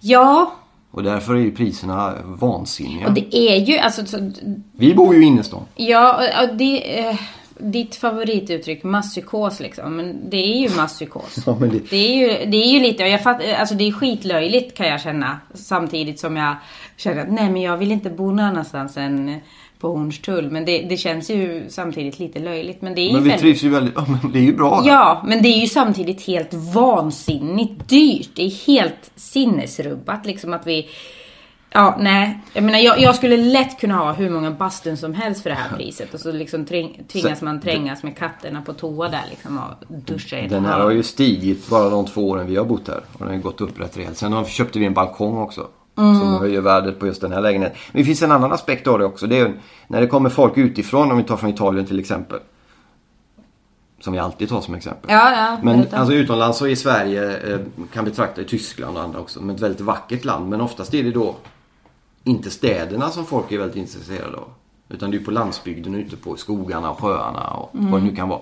Ja, Och därför är ju priserna vansinniga. och det är ju alltså så, Vi bor ju i innerstan. Ja, och- och det... Eh, ditt favorituttryck, masspsykos liksom. Men det är ju masspsykos. [LAUGHS] Ja, det- det... är ju, det är ju lite, jag fatt, alltså det är skitlöjligt kan jag känna. Samtidigt som jag känner att nej men jag vill inte bo någon annanstans än på Hornstull. Men det, det känns ju samtidigt lite löjligt. Men det är Men vi väldigt- trivs ju väldigt... Ja, men det är ju bra här. Ja, men det är ju samtidigt helt vansinnigt dyrt. Det är helt sinnesrubbat liksom att vi... Ja, nej. Jag menar, jag, jag skulle lätt kunna ha hur många bastun som helst för det här priset. Och så liksom tring, tvingas Så- man trängas med katterna på toa där liksom och duscha i Den här har ju stigit bara de två åren vi har bott här. Och den har ju gått upp rätt rejält. Sen köpte vi en balkong också. Mm. Som höjer värdet på just den här lägenheten. Men det finns en annan aspekt av det också. Det är när det kommer folk utifrån, om vi tar från Italien till exempel. Som vi alltid tar som exempel. Ja, ja. Men alltså utomlands så är Sverige, eh, kan betrakta i Tyskland och andra också, som ett väldigt vackert land. Men oftast är det då inte städerna som folk är väldigt intresserade av. Utan det är på landsbygden, ute på skogarna och sjöarna och vad det nu kan vara.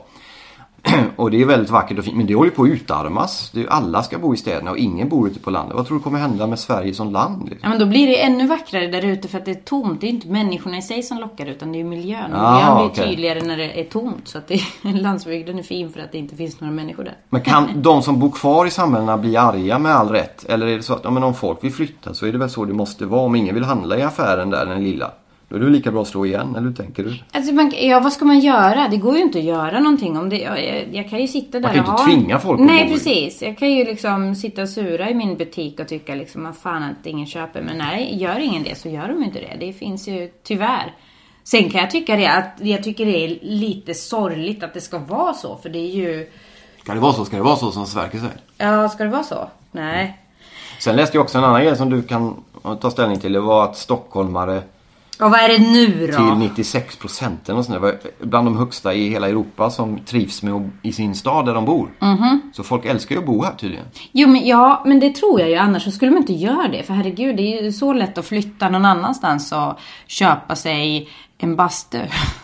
[CLEARS THROAT] och det är väldigt vackert och fint, men det håller på att utarmas. Det är, alla ska bo i städerna och ingen bor ute på landet. Vad tror du kommer hända med Sverige som land? Liksom? Ja, men då blir det ännu vackrare där ute för att det är tomt. Det är inte människorna i sig som lockar utan det är miljön. Ah, miljön blir okej. tydligare när det är tomt. Så att det, [LAUGHS] landsbygden är fin för att det inte finns några människor där. Men kan [LAUGHS] de som bor kvar i samhällena bli arga med all rätt? Eller är det så att ja, men om folk vill flytta så är det väl så det måste vara. Om ingen vill handla i affären där, den lilla. Då är det lika bra att slå igen, eller hur tänker du? Alltså man, ja, vad ska man göra? Det går ju inte att göra någonting om det. Jag, jag, kan ju sitta där Man kan ju och inte ha... tvinga folk att Nej, precis. Jag kan ju liksom sitta och sura i min butik och tycka liksom, vad fan att ingen köper. Men nej, gör ingen det så gör de inte det. Det finns ju tyvärr. Sen kan jag tycka det att jag tycker det är lite sorgligt att det ska vara så. För det är ju... Ska det vara så? Ska det vara så som Sverker säger? Ja, ska det vara så? Nej. Sen läste jag också en annan grej som du kan ta ställning till. Det var att stockholmare Och vad är det nu då? till 96 procenten och sånt där. Det var bland de högsta i hela Europa som trivs med i sin stad där de bor. Mhm. Så folk älskar ju att bo här tydligen. Jo men ja, men det tror jag ju. Annars så skulle man inte göra det. För herregud, det är ju så lätt att flytta någon annanstans och köpa sig en bastu.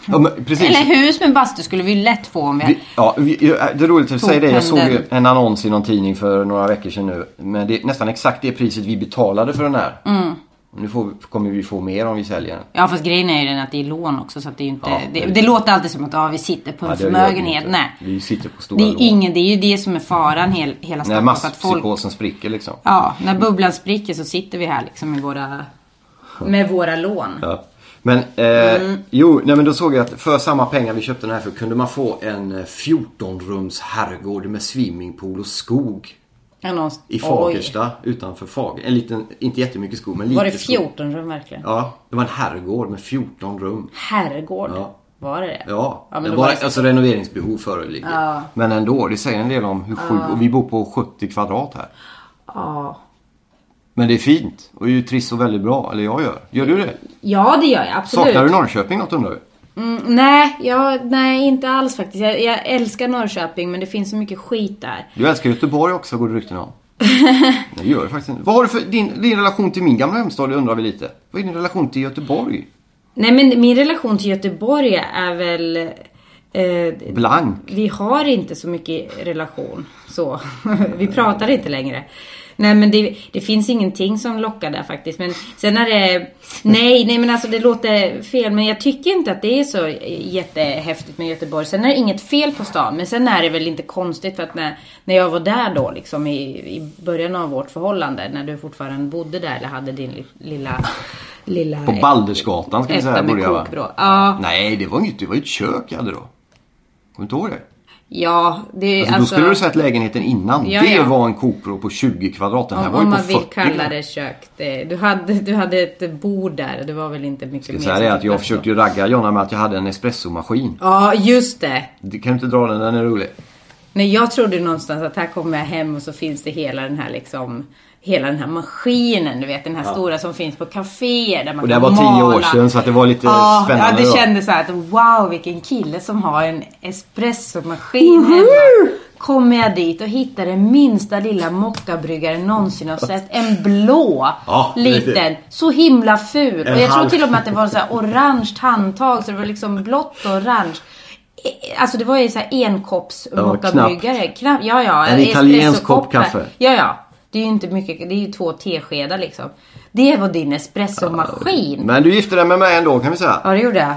Ja, men precis. Eller hus med bastu skulle vi lätt få om vi... Vi, ja, vi, det är roligt att säga det. Jag såg ju en annons i någon tidning för några veckor sedan nu. Men det är nästan exakt det priset vi betalade för den här. Mm. Nu får, kommer vi få mer om vi säljer den. Ja fast grejen är ju den att det är lån också så att det är inte... Ja, det, det- det, låter alltid som att ja, vi sitter på en Ja, förmögenhet. Nej. Vi sitter på stora Det är, lån. ingen, det är ju det som är faran hel, hela När Stockholm. så att folk, masspsykosen spricker liksom. Ja, när bubblan spricker så sitter vi här liksom med våra, med våra lån. Ja. Men, eh, Mm. jo, nej men då såg jag att för samma pengar vi köpte den här för kunde man få en eh, 14-rums herrgård med swimmingpool och skog. Ja, någonstans- I Oj. Fagersta utanför Fager. En liten, inte jättemycket skog men lite Var det skog. 14 rum verkligen? Ja, det var en herrgård med 14 rum. Herrgård? Ja. Var det det? Ja, men det var, det så- alltså renoveringsbehov föreligger. Ja. Men ändå, det säger en del om hur sjukt. Och vi bor på 70 kvadrat här. Ja. Men det är fint och är ju trist och väldigt bra. Eller jag gör. Gör du det? Ja, det gör jag absolut. Saknar du Norrköping något undrar du? Mm, nej, jag, nej, inte alls faktiskt. Jag, jag älskar Norrköping men det finns så mycket skit där. Du älskar Göteborg också går det rykten om. [LAUGHS] Det gör det faktiskt inte. Vad har du för din, din relation till min gamla hemstad undrar vi lite. Vad är din relation till Göteborg? Nej men min relation till Göteborg är väl... Eh, Blank. vi har inte så mycket relation så. [LAUGHS] vi pratar inte längre. Nej men det, det finns ingenting som lockar där faktiskt. Men sen är det... Nej, nej men alltså det låter fel. Men jag tycker inte att det är så jättehäftigt med Göteborg. Sen är det inget fel på stan. Men sen är det väl inte konstigt för att när, när jag var där då liksom i, i början av vårt förhållande. När du fortfarande bodde där eller hade din li- lilla... lilla På Baldersgatan ska vi säga Etta med kokvrå. Ja, Nej, det var inget. Det var ju ett kök jag hade då. Kommer du inte ihåg det? Ja, det Alltså, då skulle du sett lägenheten innan. Ja, det ja. var en kokvrå på 20 kvadrat. Den här Om, var ju om på man 40. vill kalla det kök. Det, du, hade, du hade ett bord där. Det var väl inte mycket mer ska säga det att jag försökte ju ragga Jonna med att jag hade en espressomaskin. Ja, just det. Du kan inte dra den, den är rolig. Nej, jag trodde någonstans att här kommer jag hem och så finns det hela den här liksom Hela den här maskinen, du vet den här stora som finns på kaféer där man Och det kan var tio mala. år sedan så att det var lite ja, spännande Ja, det då. kändes så här att wow vilken kille som har en espressomaskin hemma. Kommer jag dit och hittar den minsta lilla mockabryggaren någonsin har sett. En blå Ja, liten. riktigt. Så himla ful. En och jag tror halv- till och med att det var så här orange handtag så det var liksom blått och orange. Eh, Alltså det var ju så här enkopps Ja, mockabryggare. Knapp. Ja, ja. En italiensk kopp kaffe. Ja, ja. Det är ju inte mycket. Det är ju två teskedar liksom. Det var din espressomaskin. Men du gifte dig med mig ändå kan vi säga. Ja, det gjorde jag.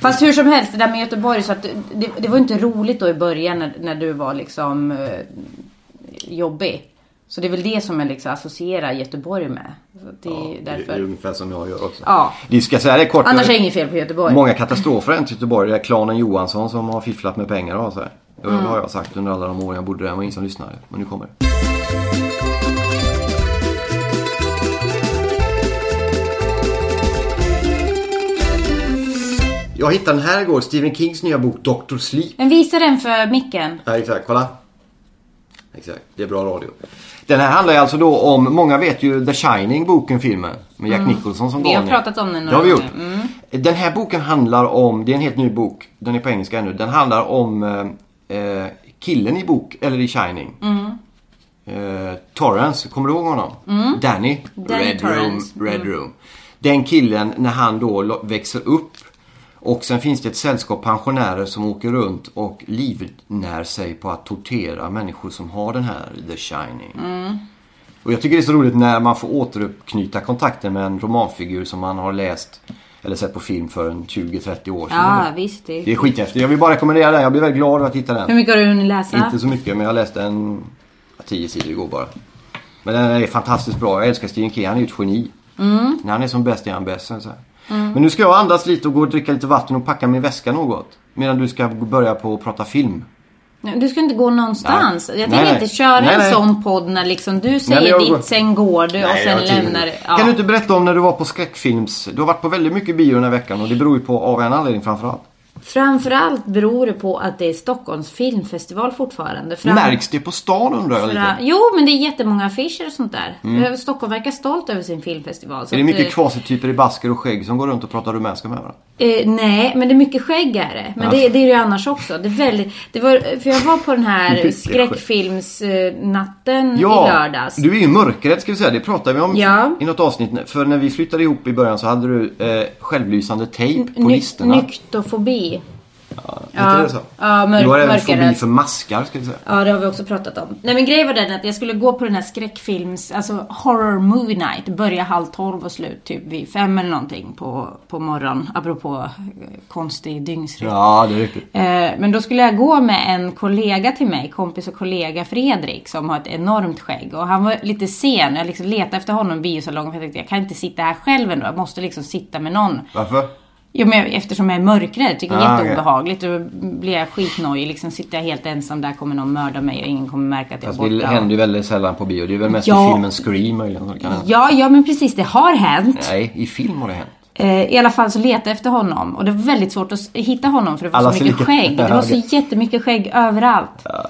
Fast hur som helst, det där med Göteborg. Så att det, det var inte roligt då i början när, när du var liksom eh, jobbig. Så det är väl det som jag liksom associerar Göteborg med. Så det är Det är därför. ungefär som jag gör också. Ja. Vi ska säga det kort. Annars är det inget fel på Göteborg. Många katastrofer har hänt i Göteborg. Det är klanen Johansson som har fifflat med pengar och så här. Det Mm. har jag sagt under alla de år jag bodde där. Det var ingen som lyssnade. Men nu kommer det. Jag hittade den här igår. Stephen Kings nya bok Dr. Sleep. Men visa den för micken. Ja, exakt. Kolla. Exakt. Det är bra radio. Den här handlar ju alltså då om, många vet ju The Shining, boken, filmen. Med Jack Nicholson som Mm. Vi har galning. pratat om den Det några har vi gjort. Mm. Den här boken handlar om, det är en helt ny bok. Den är på engelska ännu. Den handlar om eh, eh, killen i bok, eller i Shining. Mm. Eh, Torrance, kommer du ihåg honom? Danny. Danny Red Torrance. Room. Red Room. Den killen när han då växer upp och sen finns det ett sällskap pensionärer som åker runt och livnär sig på att tortera människor som har den här The Shining. Och jag tycker det är så roligt när man får återuppknyta kontakten med en romanfigur som man har läst eller sett på film för en 20-30 år sedan. Ja, visst. Det. Det är skithäftigt. Jag vill bara rekommendera den. Jag blir väldigt glad att hitta den. Hur mycket har du hunnit läsa? Inte så mycket men jag läste en ja, tio sidor igår bara. Men den är fantastiskt bra. Jag älskar Stephen King. Han är ju ett geni. Mm. När han är som bäst är han bäst. Så här. Men nu ska jag andas lite och gå och dricka lite vatten och packa min väska något. Medan du ska börja på att prata film. Du ska inte gå någonstans. Nej. Jag tänker nej. inte köra Nej, en nej. sån podd när liksom du säger jag ditt, sen går du och sen lämnar du. Ja. Kan du inte berätta om när du var på skräckfilms... Du har varit på väldigt mycket bio den här veckan och det beror ju på av en anledning framförallt. Framförallt beror det på att det är Stockholms filmfestival fortfarande. Fram- Märks det på stan undrar jag lite? Jo, men det är jättemånga affischer och sånt där. Stockholm verkar stolt över sin filmfestival. Är det mycket eh, kvasityper i basker och skägg som går runt och pratar rumänska med varandra? Eh, nej, men det är mycket skägg är det. Men Ja. det, det är det ju annars också. Det är väldigt, det var, för jag var på den här skräckfilmsnatten i lördags. du är ju mörkrädd ska vi säga. Det pratade vi om Ja. i något avsnitt. För när vi flyttade ihop i början så hade du eh, självlysande tejp på Ny- listorna. Nyktofobi. Heter det så? Ja, mörk, du har även fobi för maskar ska vi säga. Ja, det har vi också pratat om. Nej men grejen var den att jag skulle gå på den här skräckfilms, alltså horror movie night. Börja halv tolv och slut typ vid fem eller någonting på, på morgonen. Apropå eh, konstig dygnsrytm. Ja, det är riktigt. Eh, Men då skulle jag gå med en kollega till mig, kompis och kollega Fredrik, som har ett enormt skägg. Och han var lite sen, jag liksom letade efter honom i biosalongen för jag tänkte jag kan inte sitta här själv ändå, jag måste liksom sitta med någon. Varför? Jo men eftersom jag är mörkrädd, tycker det är Ah, jätteobehagligt. Då blir jag skitnojig, liksom sitter jag helt ensam där kommer någon mörda mig och ingen kommer märka att jag är borta. det händer ju väldigt sällan på bio. Det är väl mest Ja. i filmen Scream möjligen som det kan. Ja, ja men precis, det har hänt. Nej, i film har det hänt. Eh, I alla fall så letade jag efter honom och det var väldigt svårt att hitta honom för det var Alla så mycket lika- skägg. Det var så [LAUGHS] jättemycket skägg överallt. Ja.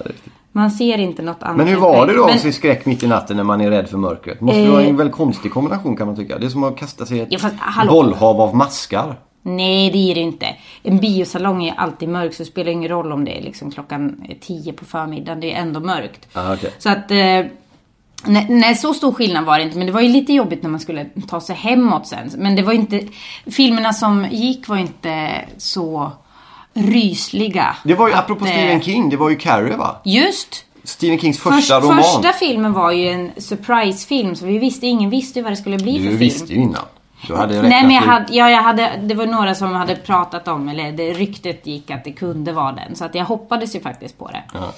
Man ser inte något annat Men hur var det då Men- att se skräck mitt i natten när man är rädd för mörkret? Måste Eh. vara en väldigt konstig kombination kan man tycka. Det är som att kasta sig i ett Ja, fast bollhav av maskar. Nej, det är det inte. En biosalong är alltid mörk så det spelar ingen roll om det är liksom klockan 10 på förmiddagen. Det är ändå mörkt. Ah, okej. Så att... Eh, nej, nej, så stor skillnad var det inte. Men det var ju lite jobbigt när man skulle ta sig hemåt sen. Men det var inte... Filmerna som gick var inte så rysliga. Det var ju, Att, apropå eh, Stephen King, det var ju Carrie va? Just! Stephen Kings Först, första roman. första filmen var ju en surprise-film så vi visste, ingen visste ju vad det skulle bli för Du film. visste ju innan. Du hade Nej men jag hade, ja, jag hade, det var några som hade pratat om, eller det ryktet gick att det kunde vara den. Så att jag hoppades ju faktiskt på det. Ja.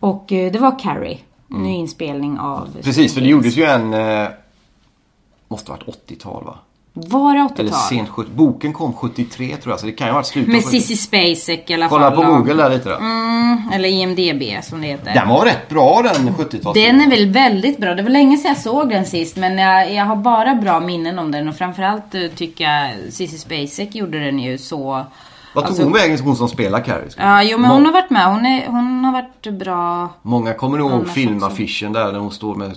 Och eh, det var Carrie. Ny inspelning av... Precis, för det gjordes ju en... Eh, måste varit 80-tal va? Var det Eller 80-tal? sent 70 Boken kom 73 tror jag, så det kan ju ha varit slutet Med 70. Cissi Spacek i alla Kolla fall. på och- Google där lite då. Mm, eller IMDB som det heter. Den var rätt bra den 70-tals. Den är väl väldigt bra. Det var länge sedan jag såg den sist men jag, jag har bara bra minnen om den och framförallt eh, tycker jag Cissi Spacek gjorde den ju så... Vad tog alltså- hon vägen hon som spelar Carrie? Ja, jo men hon har varit med. Hon, är, hon har varit bra. Många kommer ihåg filmaffischen där, där hon står med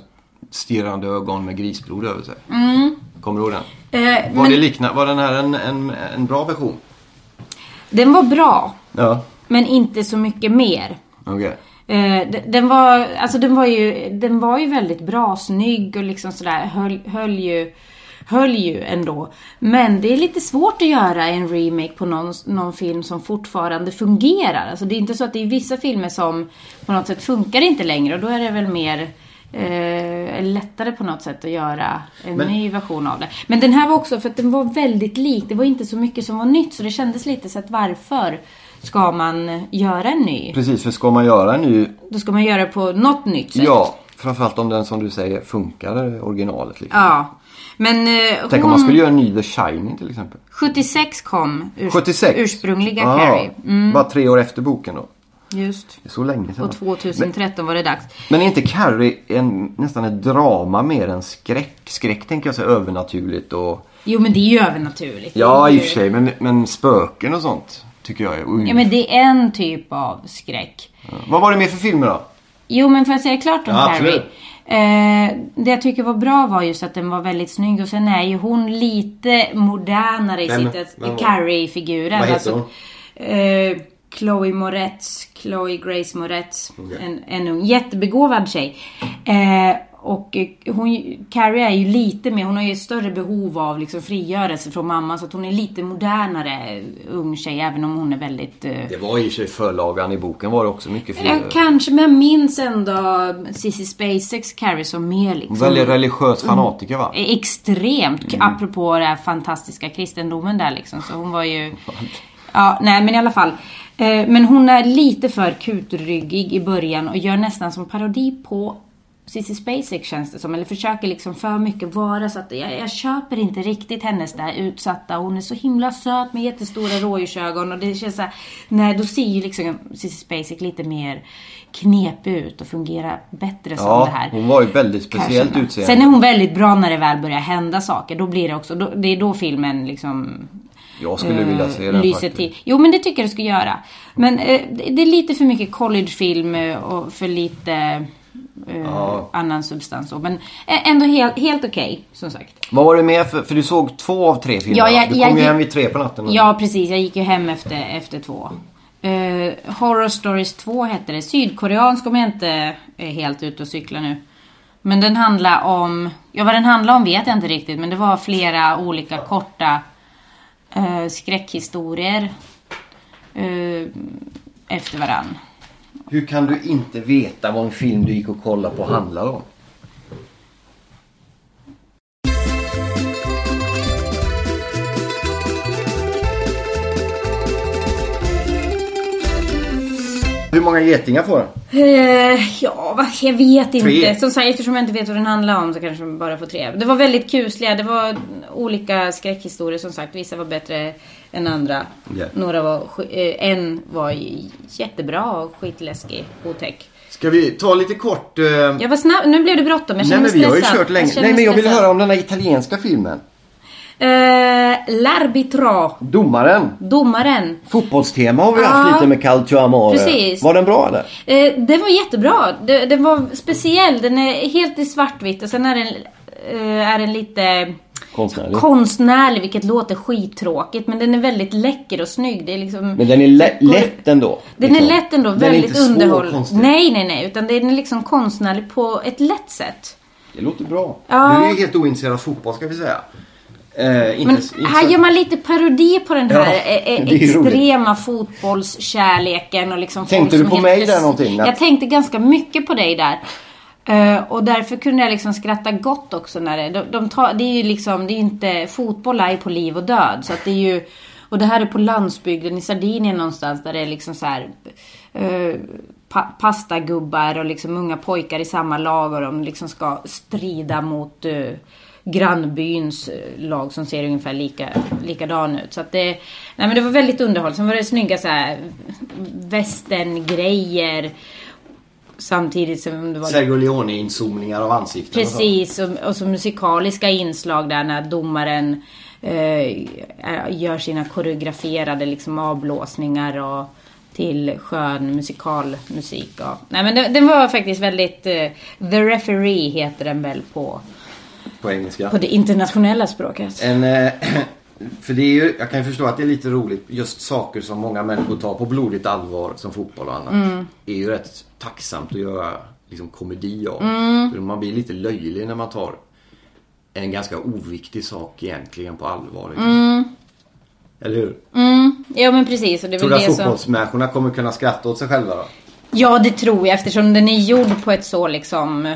stirrande ögon med grisblod över sig. Kommer du ihåg den? Eh, Var, men det likna, var den här en, en, en bra version? den var bra, Ja. men inte så mycket mer. Okej. Eh, den var, alltså den var ju, den var ju väldigt bra, snygg och liksom sådär, höll, höll ju Höll ju ändå. Men det är lite svårt att göra en remake på någon, någon film som fortfarande fungerar. Alltså det är inte så att det är vissa filmer som på något sätt funkar inte längre och då är det väl mer eh, lättare på något sätt att göra en Men- ny version av det. Men den här var också, för att den var väldigt lik. Det var inte så mycket som var nytt så det kändes lite så att varför ska man göra en ny? Precis, för ska man göra en ny... Då ska man göra det på något nytt sätt. Ja, framförallt om den som du säger funkar originalet. Liksom. Ja. Men eh, Tänk hon, om man skulle göra en ny The Shining till exempel. 76 kom urs, 76? ursprungliga Ah, Carrie. Mm, Bara tre år efter boken då. Just. Det är så länge sedan. Och 2013 var det dags. Men är inte Carrie en, nästan ett drama mer än skräck? Skräck tänker jag säga övernaturligt och... Jo men det är ju övernaturligt. Ja, i och för sig. Men, men spöken och sånt tycker jag är... Oj. Ja men det är en typ av skräck. Vad var det mer för filmer då? Jo men får jag säga klart om Ja, Carrie? absolut. Eh, det jag tycker var bra var just att den var väldigt snygg och sen är ju hon lite modernare i sitt Carrie-figuren. Vad heter Alltså, eh, Chloe Moretz, Chloe Grace Moretz. En, en ung, jättebegåvad tjej. Eh, och eh, hon, Carrie är ju lite mer, hon har ju större behov av liksom frigörelse från mamma så att hon är lite modernare ung tjej även om hon är väldigt eh, Det var i och för sig förlagan i boken var det också mycket fler. Ja, kanske, men jag minns ändå Cissi Spaceks Carrie som mer liksom... Väldigt religiös fanatiker va? Extremt, apropå den här fantastiska kristendomen där liksom. Så hon var ju... [LAUGHS] Ja, nej men i alla fall. Eh, Men hon är lite för kutryggig i början och gör nästan som parodi på Cissi Spacek känns det som. Eller försöker liksom för mycket vara så att jag, jag köper inte riktigt hennes där utsatta. Hon är så himla söt med jättestora rådjursögon och det känns så här, Nej, då ser ju liksom Cissi Spacek lite mer knepig ut och fungerar bättre som det Ja, här. hon var ju väldigt speciellt utseende. Sen är hon väldigt bra när det väl börjar hända saker. Då blir det också, då, det är då filmen liksom Jag skulle vilja se den lyser faktiskt. till. Jo men det tycker jag du ska göra. Men eh, det är lite för mycket collegefilm eh, och för lite eh, Ja. annan substans. Men eh, ändå helt, helt okej som sagt. Vad var det mer för, för du såg två av tre filmer Ja, jag- Du jag kom ju gick- hem vid tre på natten. Ja precis, jag gick ju hem efter, efter två. Eh, Horror Stories 2 hette det. Sydkoreansk om jag inte är helt ute och cyklar nu. Men den handlar om, ja vad den handlar om vet jag inte riktigt men det var flera olika korta eh, skräckhistorier eh, efter varann. Hur kan du inte veta vad en film du gick och kollade på handlar om? Hur många getingar får den? Eh, ja, jag vet inte. Tre. Som sagt, eftersom jag inte vet vad den handlar om så kanske man bara får tre. Det var väldigt kusliga. Det var olika skräckhistorier som sagt. Vissa var bättre än andra. Ja. Några var... eh, En var jättebra och skitläskig. Otäck. Ska vi ta lite kort... eh, Jag var snabb. Nu blev det bråttom. Jag Nej känner men mig vi har ju stressad. kört länge. Nej men jag vill stressad. höra om den här italienska filmen. Eh, L'arbitro. Domaren. Domaren. Fotbollstema har vi Ja. haft lite med Calcio Amore. Precis. Var den bra eller? Eh, det var jättebra. Det, det var speciell. Den är helt i svartvitt och sen är den, eh, är den lite Konstnärlig. konstnärlig, vilket låter skittråkigt. Men den är väldigt läcker och snygg. Det är liksom, Men den är lä- lätt ändå. Den liksom. är lätt ändå, Den är väldigt inte svår underhåll. konstigt. Nej, nej, nej. Utan den är liksom konstnärlig på ett lätt sätt. Det låter bra. Ja. Du är helt ointresserad av fotboll ska vi säga. Eh, inte, Men här så- gör man lite parodi på den här Ja, eh, eh, ju roligt. extrema fotbollskärleken och liksom Tänkte du på mig där någonting? Jag tänkte ganska mycket på dig där. Eh, och därför kunde jag liksom skratta gott också när det... De, de tar, det är ju liksom, det är inte... Fotboll är ju på liv och död. Så att det är ju... Och det här är på landsbygden i Sardinien någonstans där det är liksom så här... eh, pa, pastagubbar och liksom unga pojkar i samma lag och de liksom ska strida mot uh, grannbyns eh, lag som ser ungefär lika, likadan ut. Så att det, nej men det var väldigt underhållande. Sen var det snygga så här västerngrejer. Samtidigt som det var Sergio Leone-inzoomningar av ansikten. Precis, och, och så musikaliska inslag där när domaren eh, gör sina koreograferade liksom avblåsningar och till skön musikalmusik. Och, nej men den, den var faktiskt väldigt... Eh, The Referee heter den väl på, På engelska. på det internationella språket. En, eh, [CLEARS THROAT] för det är ju, jag kan ju förstå att det är lite roligt. Just saker som många människor tar på blodigt allvar som fotboll och annat. Mm. är ju rätt tacksamt att göra liksom, komedi av. Mm. Man blir lite löjlig när man tar en ganska oviktig sak egentligen på allvar. Liksom. Eller hur? Mm, ja men precis. Och det Tror du att som... fotbollsmänniskorna kommer kunna skratta åt sig själva då? Ja, det tror jag eftersom den är gjord på ett så liksom...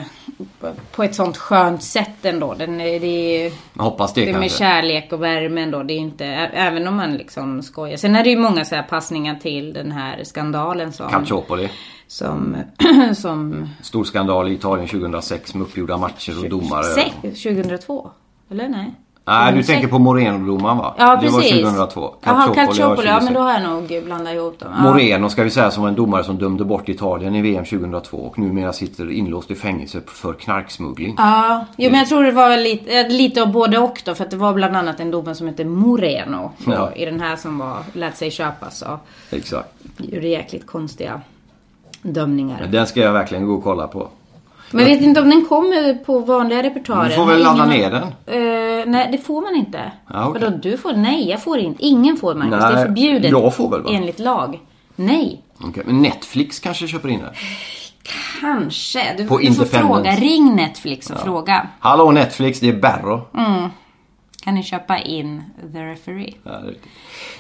På ett sånt skönt sätt ändå. Den är, det är, Jag hoppas det, det är med kärlek och värme ändå. Det är inte, även om man liksom skojar. Sen är det ju många så här passningar till den här skandalen som... Calciopoli. Som... [CLEARS THROAT] som Stor skandal i Italien 2006 med uppgjorda matcher och domare. sex, 2002? Eller nej? Nej, du 2006. tänker på Moreno-domaren va? Ja, det precis. var 2002. Jaha, Calciopoli. Ja, 2006. men då har jag nog blandat ihop dem. Ja. Moreno ska vi säga som var en domare som dömde bort Italien i VM 2002 och numera sitter inlåst i fängelse för knarksmuggling. Ja, jo, men jag tror det var lite, eh, lite av både och då. För att det var bland annat en domare som hette Moreno. Ja. I den här som var, lät sig köpas. Och Exakt. gjorde jäkligt konstiga dömningar. Den ska jag verkligen gå och kolla på. Men jag vet inte om den kommer på vanliga repertoarer. Du får väl ladda ner den? Eh, nej, det får man inte. Ja, okej. Vadå, du får? Nej, jag får inte. Ingen får Marcus. Nej, det är förbjudet. jag får väl, va? Enligt lag. Nej. Okej, Men Netflix kanske köper in den? Kanske. Du, du får fråga. Ring Netflix och fråga. Hallå Netflix, det är Berro. Kan ni köpa in The Referee?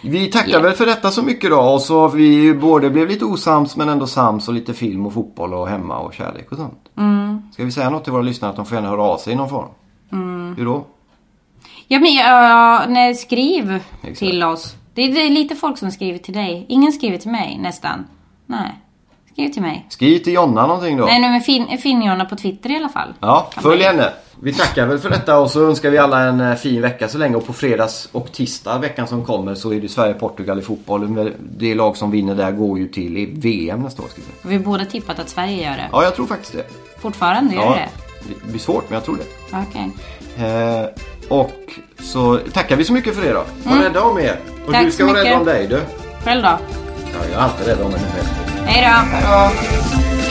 Vi tackar Ja. väl för detta så mycket då. Och så vi både blev lite osams men ändå sams och lite film och fotboll och hemma och kärlek och sånt. Mm. Ska vi säga något till våra lyssnare att de får gärna höra av sig i någon form? Mm. Hur då? Ja men ja, nej, skriv Exakt. till oss. Det är, det är lite folk som skriver till dig. Ingen skriver till mig nästan. Nej. Skriv till mig. Skriv till Jonna någonting då. Nej, nej men fin, finn Jonna på Twitter i alla fall. Ja, Kan följ henne. Vi tackar väl för detta och så önskar vi alla en eh, fin vecka så länge. Och på fredags och tisdag veckan som kommer så är det Sverige-Portugal i fotboll. Det lag som vinner där går ju till i VM nästa år. Ska vi säga. Vi har båda tippat att Sverige gör det. Ja, jag tror faktiskt det. Fortfarande gör Ja, det? det blir svårt men jag tror det. Okej. Eh, Och så tackar vi så mycket för det då. Var Mm. rädda om er. Och Tack du ska vara rädd om dig du. Själv då? Ja, jag är alltid rädd om mig själv. Hej då! Hej då!